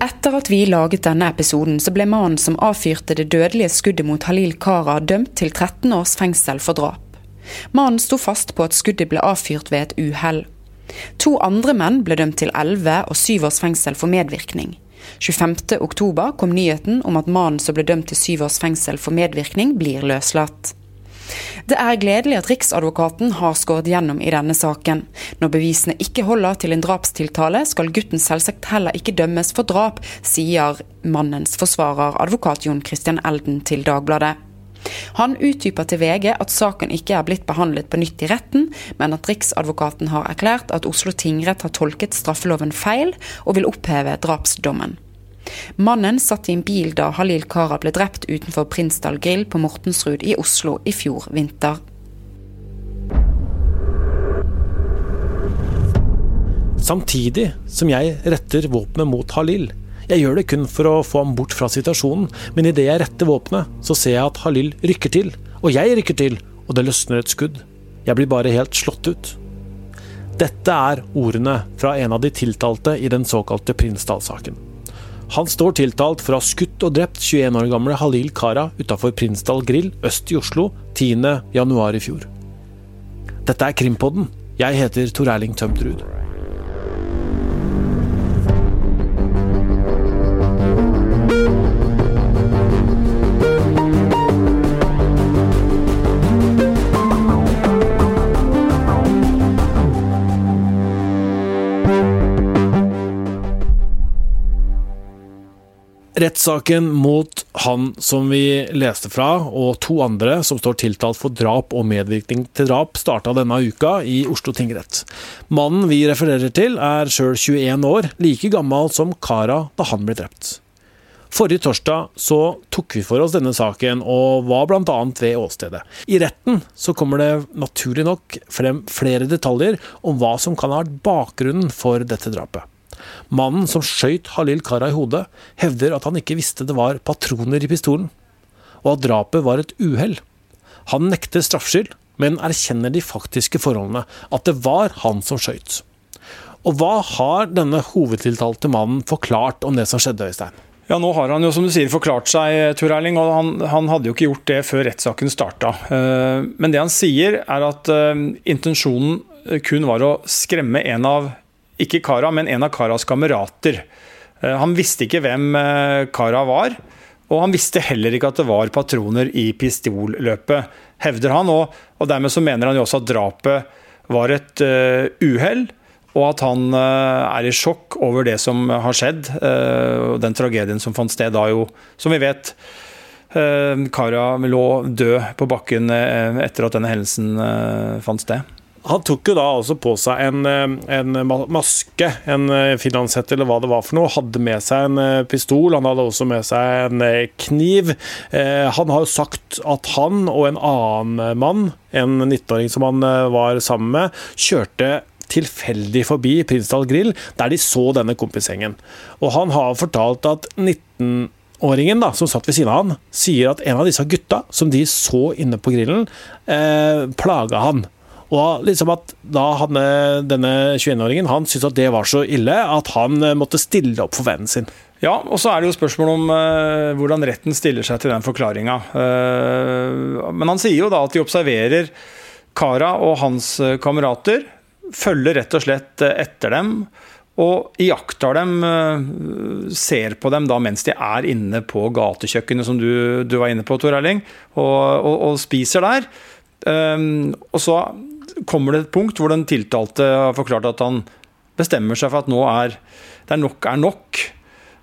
Etter at vi laget denne episoden, så ble mannen som avfyrte det dødelige skuddet mot Halil Kara, dømt til 13 års fengsel for drap. Mannen sto fast på at skuddet ble avfyrt ved et uhell. To andre menn ble dømt til 11 og 7 års fengsel for medvirkning. 25.10 kom nyheten om at mannen som ble dømt til 7 års fengsel for medvirkning, blir løslatt. Det er gledelig at Riksadvokaten har skåret gjennom i denne saken. Når bevisene ikke holder til en drapstiltale, skal gutten selvsagt heller ikke dømmes for drap, sier mannens forsvarer, advokat Jon Christian Elden til Dagbladet. Han utdyper til VG at saken ikke er blitt behandlet på nytt i retten, men at Riksadvokaten har erklært at Oslo tingrett har tolket straffeloven feil, og vil oppheve drapsdommen. Mannen satt i en bil da Halil Kara ble drept utenfor Prinsdal grill på Mortensrud i Oslo i fjor vinter. Samtidig som jeg retter våpenet mot Halil. Jeg gjør det kun for å få ham bort fra situasjonen, men idet jeg retter våpenet, så ser jeg at Halil rykker til. Og jeg rykker til, og det løsner et skudd. Jeg blir bare helt slått ut. Dette er ordene fra en av de tiltalte i den såkalte Prinsdal-saken. Han står tiltalt for å ha skutt og drept 21 år gamle Halil Kara utafor Prinsdal grill øst i Oslo 10.1 i fjor. Dette er Krimpodden. Jeg heter Tor Erling Tømtrud. Rettssaken mot han som vi leste fra, og to andre som står tiltalt for drap og medvirkning til drap, starta denne uka i Oslo tingrett. Mannen vi refererer til, er sjøl 21 år, like gammel som Kara da han ble drept. Forrige torsdag så tok vi for oss denne saken, og var bl.a. ved åstedet. I retten så kommer det naturlig nok frem flere detaljer om hva som kan ha vært bakgrunnen for dette drapet. Mannen som skøyt Halil Kara i hodet, hevder at han ikke visste det var patroner i pistolen, og at drapet var et uhell. Han nekter straffskyld, men erkjenner de faktiske forholdene, at det var han som skøyt. Og hva har denne hovedtiltalte mannen forklart om det som skjedde, Øystein? Ja, Nå har han jo som du sier forklart seg, Tor Erling, og han, han, hadde jo ikke gjort det før rettssaken starta. Eh, men det han sier, er at eh, intensjonen kun var å skremme en av ikke Kara, men en av Karas kamerater. Eh, han visste ikke hvem eh, Kara var, og han visste heller ikke at det var patroner i pistolløpet, hevder han. Og, og dermed så mener han jo også at drapet var et uh, uhell, og at han er i sjokk over det som har skjedd. Uh, den tragedien som fant sted da jo, som vi vet, Kara lå død på bakken etter at denne hendelsen fant sted. Han tok jo da altså på seg en, eh, en maske, en finlandshette eller hva det var for noe. Hadde med seg en eh, pistol, han hadde også med seg en kniv. Han har jo sagt at han og en annen mann, en 19-åring som han var sammen med, kjørte tilfeldig forbi Prinsdal grill, der de så denne kompisgjengen. Og han har fortalt at 19-åringen da, som satt ved siden av han, sier at en av disse gutta som de så inne på grillen, eh, plaga han. Og liksom at da hadde denne 21-åringen han syntes at det var så ille at han eh, måtte stille opp for vennen sin. Ja, og så er det jo spørsmål om uh, hvordan retten stiller seg til den forklaringa. Uh, men han sier jo da at de observerer Kara og hans kamerater, følger rett og slett etter dem. Og iakttar dem, ser på dem da mens de er inne på gatekjøkkenet, som du, du var inne på, Tor Erling, og, og, og spiser der. Um, og så kommer det et punkt hvor den tiltalte har forklart at han bestemmer seg for at nå er det er nok er nok.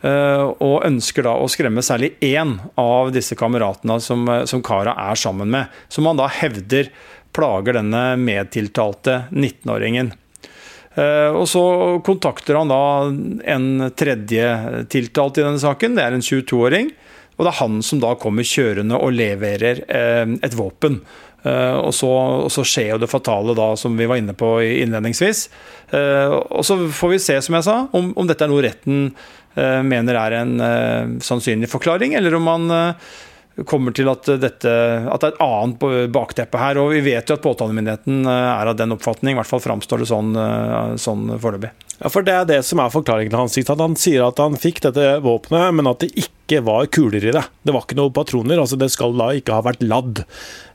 Eh, og ønsker da å skremme særlig én av disse kameratene som, som Kara er sammen med. Som han da hevder plager denne medtiltalte 19-åringen. Eh, og så kontakter han da en tredje tiltalt i denne saken. Det er en 22-åring. Og det er han som da kommer kjørende og leverer eh, et våpen. Uh, og, så, og, så, skjer jo det fatale da, som vi var inne på innledningsvis. Uh, og så får vi se, som jeg sa, om, om dette er noe retten uh, mener er en sannsynlig forklaring, eller om man kommer til at, dette, at det er et annet bakteppe her. Og vi vet jo at påtalemyndigheten er av den oppfatning, i hvert fall framstår det sånn, sånn foreløpig. Ja, for Det er det som er forklaringen hans. At han sier at han fikk dette våpenet, men at det ikke var kuler i det. Det var ikke noen patroner, altså det skal da ikke ha vært ladd.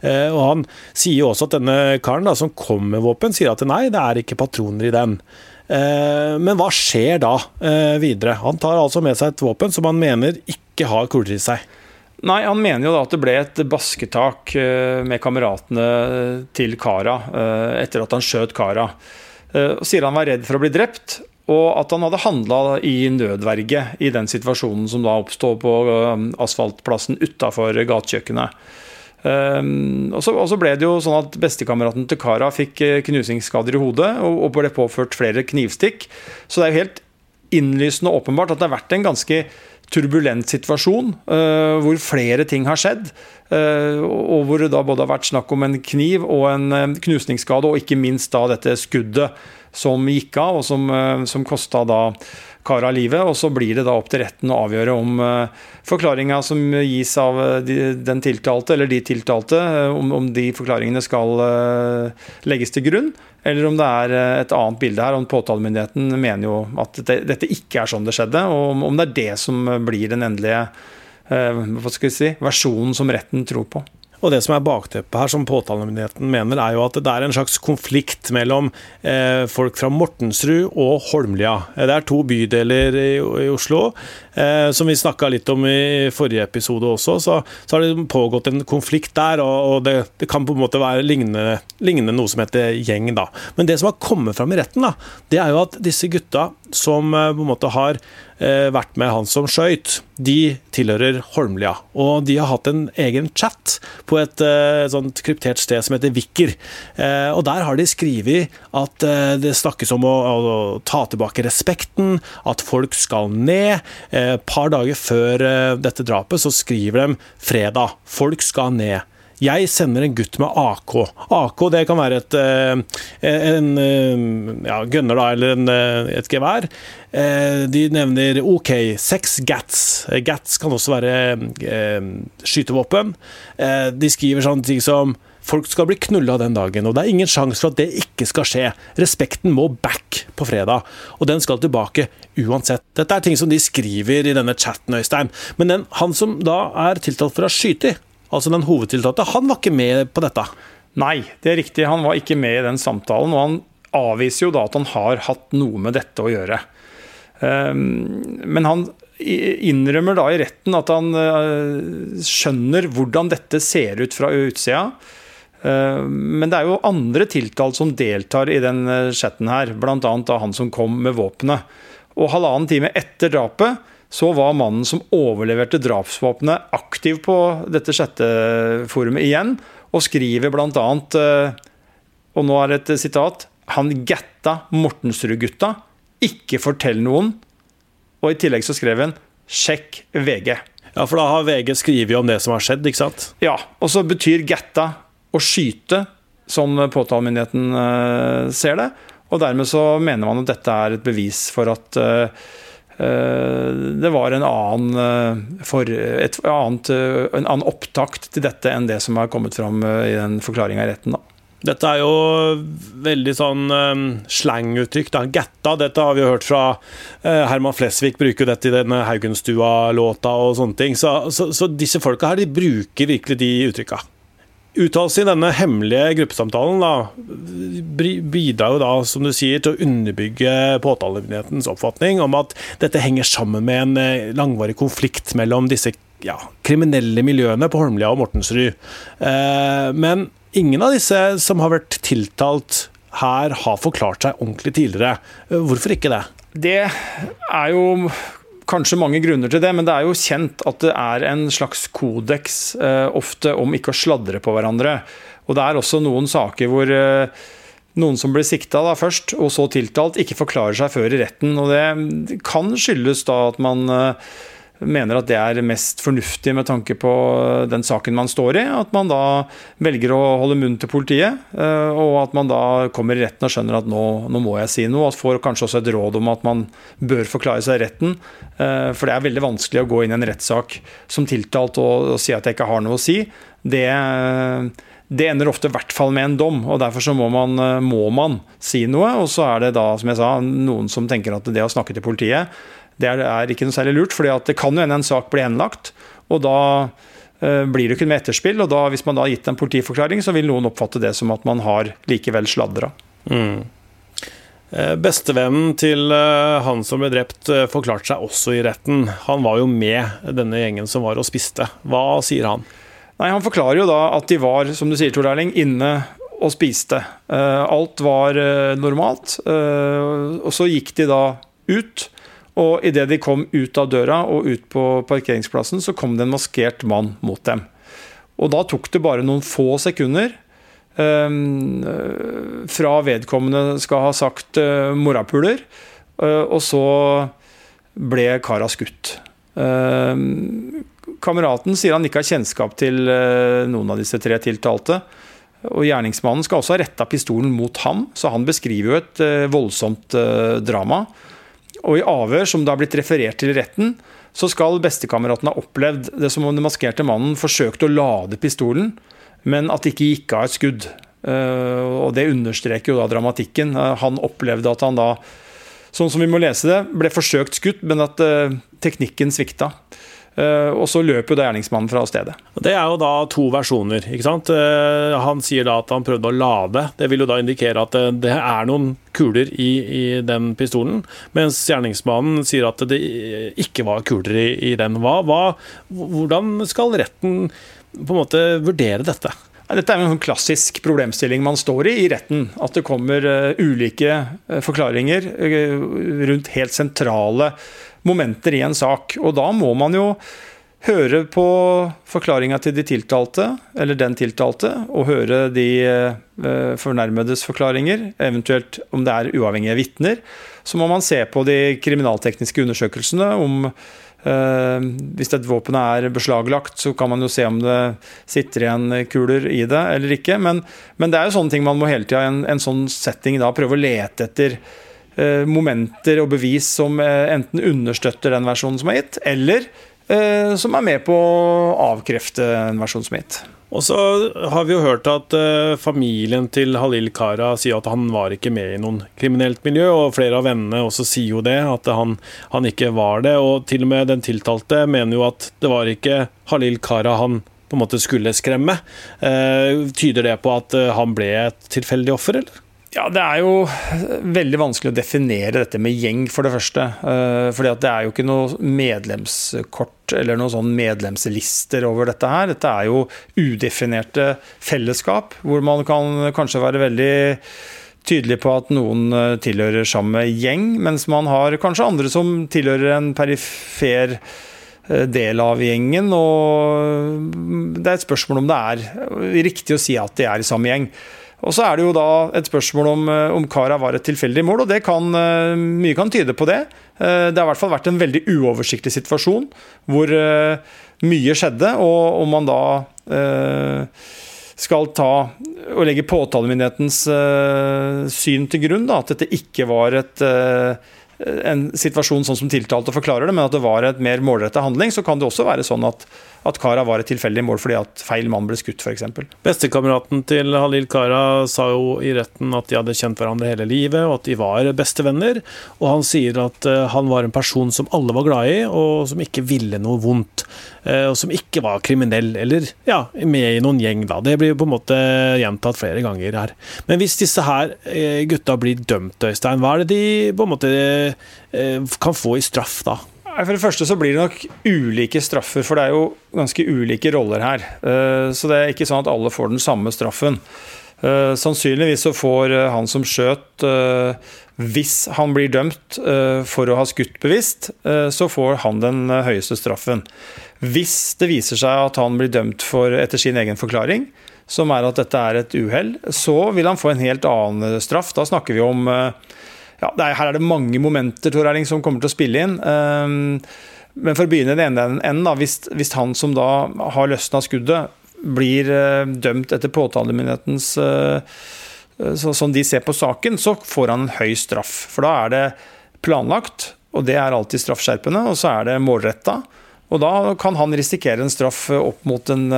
Eh, og Han sier jo også at denne karen da, som kom med våpen, sier at nei, det er ikke patroner i den. Eh, men hva skjer da eh, videre? Han tar altså med seg et våpen som han mener ikke har kuler i seg. Nei, Han mener jo da at det ble et basketak med kameratene til Kara etter at han skjøt Kara. Og sier han var redd for å bli drept, og at han hadde handla i nødverge i den situasjonen som da oppstod på asfaltplassen utafor gatekjøkkenet. Og, så, ble det jo sånn at Bestekameraten til Kara fikk eh, knusingsskader i hodet og, ble påført flere knivstikk. Så det er jo helt innlysende og åpenbart at det har vært en ganske turbulent situasjon uh, hvor flere ting har skjedd. Uh, og hvor det da både har vært snakk om en kniv og en knusningsskade, og ikke minst da dette skuddet som gikk av, og som, som kosta da Kara livet. Og så blir det da opp til retten å avgjøre om uh, forklaringa som gis av uh, den tiltalte, eller de tiltalte, uh, om, de forklaringene skal legges til grunn, eller om det er et annet bilde her. Om Påtalemyndigheten mener jo at dette ikke er sånn det skjedde, og om det er det som blir den endelige hva skal vi si, versjonen som retten tror på. Og det som er bakteppet her, som påtalemyndigheten mener, er jo at det er en slags konflikt mellom eh, folk fra Mortensrud og Holmlia. Det er to bydeler i, Oslo. Eh, som vi snakka litt om i forrige episode også, så, så har det pågått en konflikt der. Og, og det, det, kan på en måte være lignende, lignende, noe som heter gjeng, da. Men det som har kommet fram i retten, da, det er jo at disse gutta som eh, på en måte har eh, vært med han som skøyt, de tilhører Holmlia. Og de har hatt en egen chat på et et sånt kryptert sted som heter Vikker. Og der har de skrevet at det snakkes om å, å ta tilbake respekten, at folk skal ned. Et par dager før dette drapet så skriver de 'fredag'. Folk skal ned. Jeg sender en gutt med AK. AK det kan være et, eh, en eh, ja, gunner da, eller en, eh, et gevær. De nevner OK, seks Gats. Gats kan også være skytevåpen. De skriver sånne ting som Folk skal bli knulla den dagen, og det er ingen sjanse for at det ikke skal skje. Respekten må back på fredag, og den skal tilbake uansett. Dette er ting som de skriver i denne chatten, Øystein. Men den, han som da er tiltalt for å ha skutt, altså den hovedtiltalte, han var ikke med på dette? Nei, det er riktig. Han var ikke med i den samtalen. Og han avviser jo da at han har hatt noe med dette å gjøre. Ehm, men han innrømmer da i retten at han eh, skjønner hvordan dette ser ut fra utsida. Ehm, men det er jo andre tiltalte som deltar i den eh, chatten her, bl.a. han som kom med våpenet. Og halvannen time etter drapet så var mannen som overleverte drapsvåpenet, aktiv på dette chatteforumet igjen, og skriver bl.a. Eh, og nå er det et sitat Han gatta Mortensrud-gutta. Ikke fortell noen. Og i tillegg så skrev han 'sjekk VG'. Ja, for da har VG skrevet om det som har skjedd, ikke sant? Ja. Og så betyr gatta å skyte, som påtalemyndigheten uh, ser det. Og dermed så mener man at dette er et bevis for at Eh, det var en annen, eh, for et annet, eh, en annen opptakt til dette enn det som har kommet fram i den forklaringa i retten. da. Dette er jo veldig sånn um, slanguttrykk. da. Gatta, dette har vi hørt fra Herman Flesvig bruker dette i denne Haugenstua-låta og sånne ting. Så, så, så, disse folka her, de bruker virkelig de uttrykka. Uttalelsen i denne hemmelige gruppesamtalen da, bidrar jo da, som du sier, til å underbygge påtalemyndighetens oppfatning om at dette henger sammen med en eh, langvarig konflikt mellom disse ja, kriminelle miljøene på Holmlia og Mortensrud. Eh, men ingen av disse som har vært tiltalt her, har forklart seg ordentlig tidligere. Eh, hvorfor ikke det? Det er jo kanskje mange grunner til det, men det er jo kjent at det er en slags kodeks eh, ofte om ikke å sladre på hverandre. Og det er også noen saker hvor eh, noen som blir sikta først, og så tiltalt, ikke forklarer seg før i retten. Og det kan skyldes da at man eh, mener at det er mest fornuftig med tanke på den saken man står i. At man da velger å holde munn til politiet, eh, og at man da kommer i retten og skjønner at nå, nå må jeg si noe. Og får kanskje også et råd om at man bør forklare seg i retten. Eh, for det er veldig vanskelig å gå inn i en rettssak som tiltalt og, og si at jeg ikke har noe å si. Det det ender ofte i hvert fall med en dom, og derfor så må man, må man, si noe. Og så er det da, som jeg sa, noen som tenker at det å snakke til politiet det er, er ikke noe særlig lurt, for det kan jo hende en sak blir henlagt. og da uh, blir det ikke med etterspill. og da, Hvis man da har gitt en politiforklaring, så vil noen oppfatte det som at man har likevel sladra. Mm. Eh, bestevennen til eh, han som ble drept, forklarte seg også i retten. Han var jo med denne gjengen som var og spiste. Hva sier han? Nei, Han forklarer jo da at de var, som du sier, Tor Erling, inne og spiste. Alt var normalt. Og så gikk de da ut. Og idet de kom ut av døra og ut på parkeringsplassen, så kom det en maskert mann mot dem. Og da tok det bare noen få sekunder um, fra vedkommende skal ha sagt uh, morapuler, uh, og så ble kara skutt. Uh, kameraten sier han ikke har kjennskap til noen av disse tre tiltalte. Og Gjerningsmannen skal også ha retta pistolen mot ham, så han beskriver jo et voldsomt drama. Og i avhør som det har blitt referert til i retten, så skal bestekameraten ha opplevd det som om den maskerte mannen forsøkte å lade pistolen, men at det ikke gikk av et skudd. Eh, og Det understreker jo da dramatikken. Eh, han opplevde at han da, sånn som vi må lese det, ble forsøkt skutt, men at eh, teknikken svikta. Eh, og så løper jo da gjerningsmannen fra stedet. Det er jo da to versjoner. ikke sant? Eh, han sier da at han prøvde å lade. Det vil jo da indikere at eh, det er noen kuler i, i den pistolen. Mens gjerningsmannen sier at det ikke var kuler i, i den. Hva, hva, hvordan skal retten på en måte vurdere dette? Dette er en klassisk problemstilling man står i i retten. At det kommer ulike forklaringer rundt helt sentrale momenter i en sak. Og da må man jo høre på forklaringa til de tiltalte, eller den tiltalte, og høre de eh, fornærmedes forklaringer, eventuelt om det er uavhengige vitner. Så må man se på de kriminaltekniske undersøkelsene om Uh, hvis et våpen er beslaglagt, så kan man jo se om det sitter igjen kuler i det eller ikke. Men, men det er jo sånne ting man må hele tida i en, en, sånn setting da prøve å lete etter Eh, momenter og bevis som eh, enten understøtter den versjonen som er gitt, eller eh, som er med på å avkrefte en versjon som er gitt. Og så har vi jo hørt at familien til Halil Kara sier at han var ikke med i noen kriminelt miljø, og flere av vennene også sier jo det, at han, han ikke var det. Og til og med den tiltalte mener jo at det var ikke Halil Kara han på en måte skulle skremme. tyder det på at han ble et tilfeldig offer, eller? Ja, Det er jo veldig vanskelig å definere dette med gjeng, for det første. Eh, fordi at det er jo ikke noe medlemskort eller noen sånn medlemslister over dette her. Dette er jo udefinerte fellesskap, hvor man kan kanskje være veldig tydelig på at noen eh, tilhører samme gjeng, mens man har kanskje andre som tilhører en perifer eh, del av gjengen. og Det er et spørsmål om det er riktig å si at de er i samme gjeng. Og Så er det jo da et spørsmål om, eh, om Kara var et tilfeldig mål, og kan, eh, mye kan tyde på det. Eh, det har i hvert fall vært en veldig uoversiktlig situasjon hvor mye skjedde, og om man da skal ta og legge påtalemyndighetens syn til grunn, da, at dette ikke var et en situasjon sånn som tiltalte forklarer det, men at det var et mer målrettet handling, så kan det også være sånn at at Kara var et tilfeldig mål fordi at feil mann ble skutt, f.eks. Bestekameraten til Halil Kara sa jo i retten at de hadde kjent hverandre hele livet, og at de var bestevenner. Og han sier at eh, han var en person som alle var glad i, og som ikke ville noe vondt. Eh, og som ikke var kriminell, eller ja, med i noen gjeng, da. Det blir jo på en måte gjentatt flere ganger her. Men hvis disse her eh, gutta blir dømt, Øystein, hva er det de på en måte kan få i straff da? For det første så blir det nok ulike straffer, for det er jo ganske ulike roller her. Eh, så det er ikke sånn at alle får den samme straffen. Eh, sannsynligvis så får eh, han som skjøt, hvis han blir dømt for å ha skutt bevisst, så får han den høyeste straffen. Hvis det viser seg at han blir dømt for, etter sin egen forklaring, som er at dette er et uhell, så vil han få en helt annen straff. Da snakker vi om ja, er, her er det mange momenter Tor Erling, som kommer til å spille inn. Um, Men for å begynne i den ene enden, hvis, hvis, han som da har løsna skuddet, blir uh, dømt etter påtalemyndighetens uh, så, Som de ser på saken, så får han en høy straff. For da er det planlagt, og det er alltid straffskjerpende, og så er det målretta. Og da kan han risikere en straff opp mot den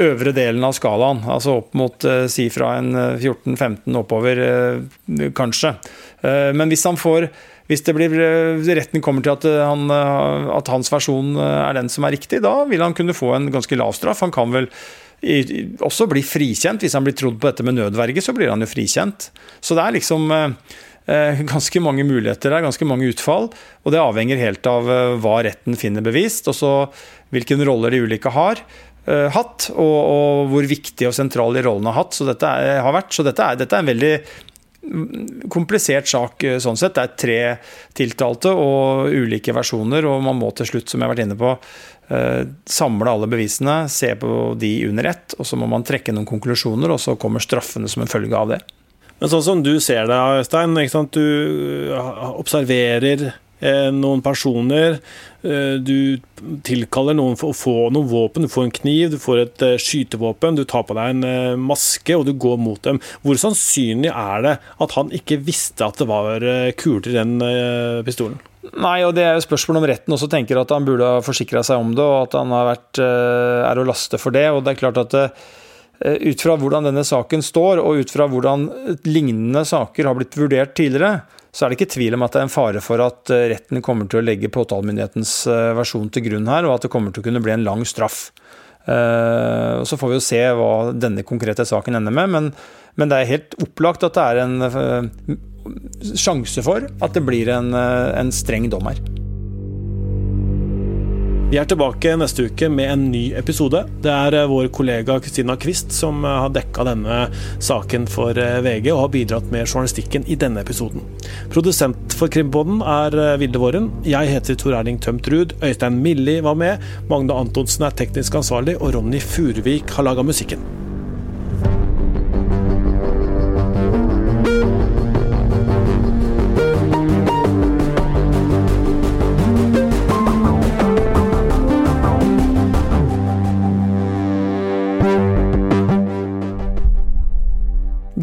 øvre delen av skalaen. Altså opp mot si fra en 14-15 oppover, kanskje. Men hvis han får hvis blir, eh, retten kommer til at, eh, han, eh, at, hans versjon er den som er riktig, da vil han kunne få en ganske lav straff. Han kan vel også bli frikjent. Hvis han blir trodd på dette med nødverge, så blir han jo frikjent. Så det er liksom ganske mange muligheter der, ganske mange utfall. Og det avhenger helt av hva retten finner bevist, og så hvilken roller de ulike har. Hatt, og, og, hvor viktig og sentral de rollene har hatt. Så dette er, har vært. Så dette er, dette er en veldig komplisert sak eh, sånn sett. Det er tre tiltalte og ulike versjoner, og man må til slutt, som jeg har vært inne på, eh, samle alle bevisene, se på de under ett, og så må man trekke noen konklusjoner, og så kommer straffene som en følge av det. Men sånn som du ser det, Øystein, du eh, observerer noen personer. Du tilkaller noen for å få noen våpen. Du får en kniv, du får et skytevåpen, du tar på deg en maske og du går mot dem. Hvor sannsynlig er det at han ikke visste at det var kuler i den pistolen? Nei, og det er jo spørsmål om retten også tenker at han burde ha forsikra seg om det, og at han vært, er å laste for det. og det er klart at ut fra hvordan denne saken står, og ut fra hvordan lignende saker har blitt vurdert tidligere, så er det ikke tvil om at det er en fare for at eh, retten kommer til å legge påtalemyndighetens eh, versjon til grunn her, og at det kommer til å kunne bli en lang straff. Eh, så får vi jo se hva denne konkrete saken ender med, men, men det er helt opplagt at det er en sjanse for at det blir en, en streng dom her. Vi er tilbake neste uke med en ny episode. Det er eh, vår kollega Kristina Quist som eh, har dekka denne saken for eh, VG og har bidratt med journalistikken i denne episoden. Produsent for Krimpodden er Vilde Våren. Jeg heter Tor Erling Tømt Ruud. Øystein Milli var med. Magne Antonsen er teknisk ansvarlig, og Ronny Furuvik har laga musikken.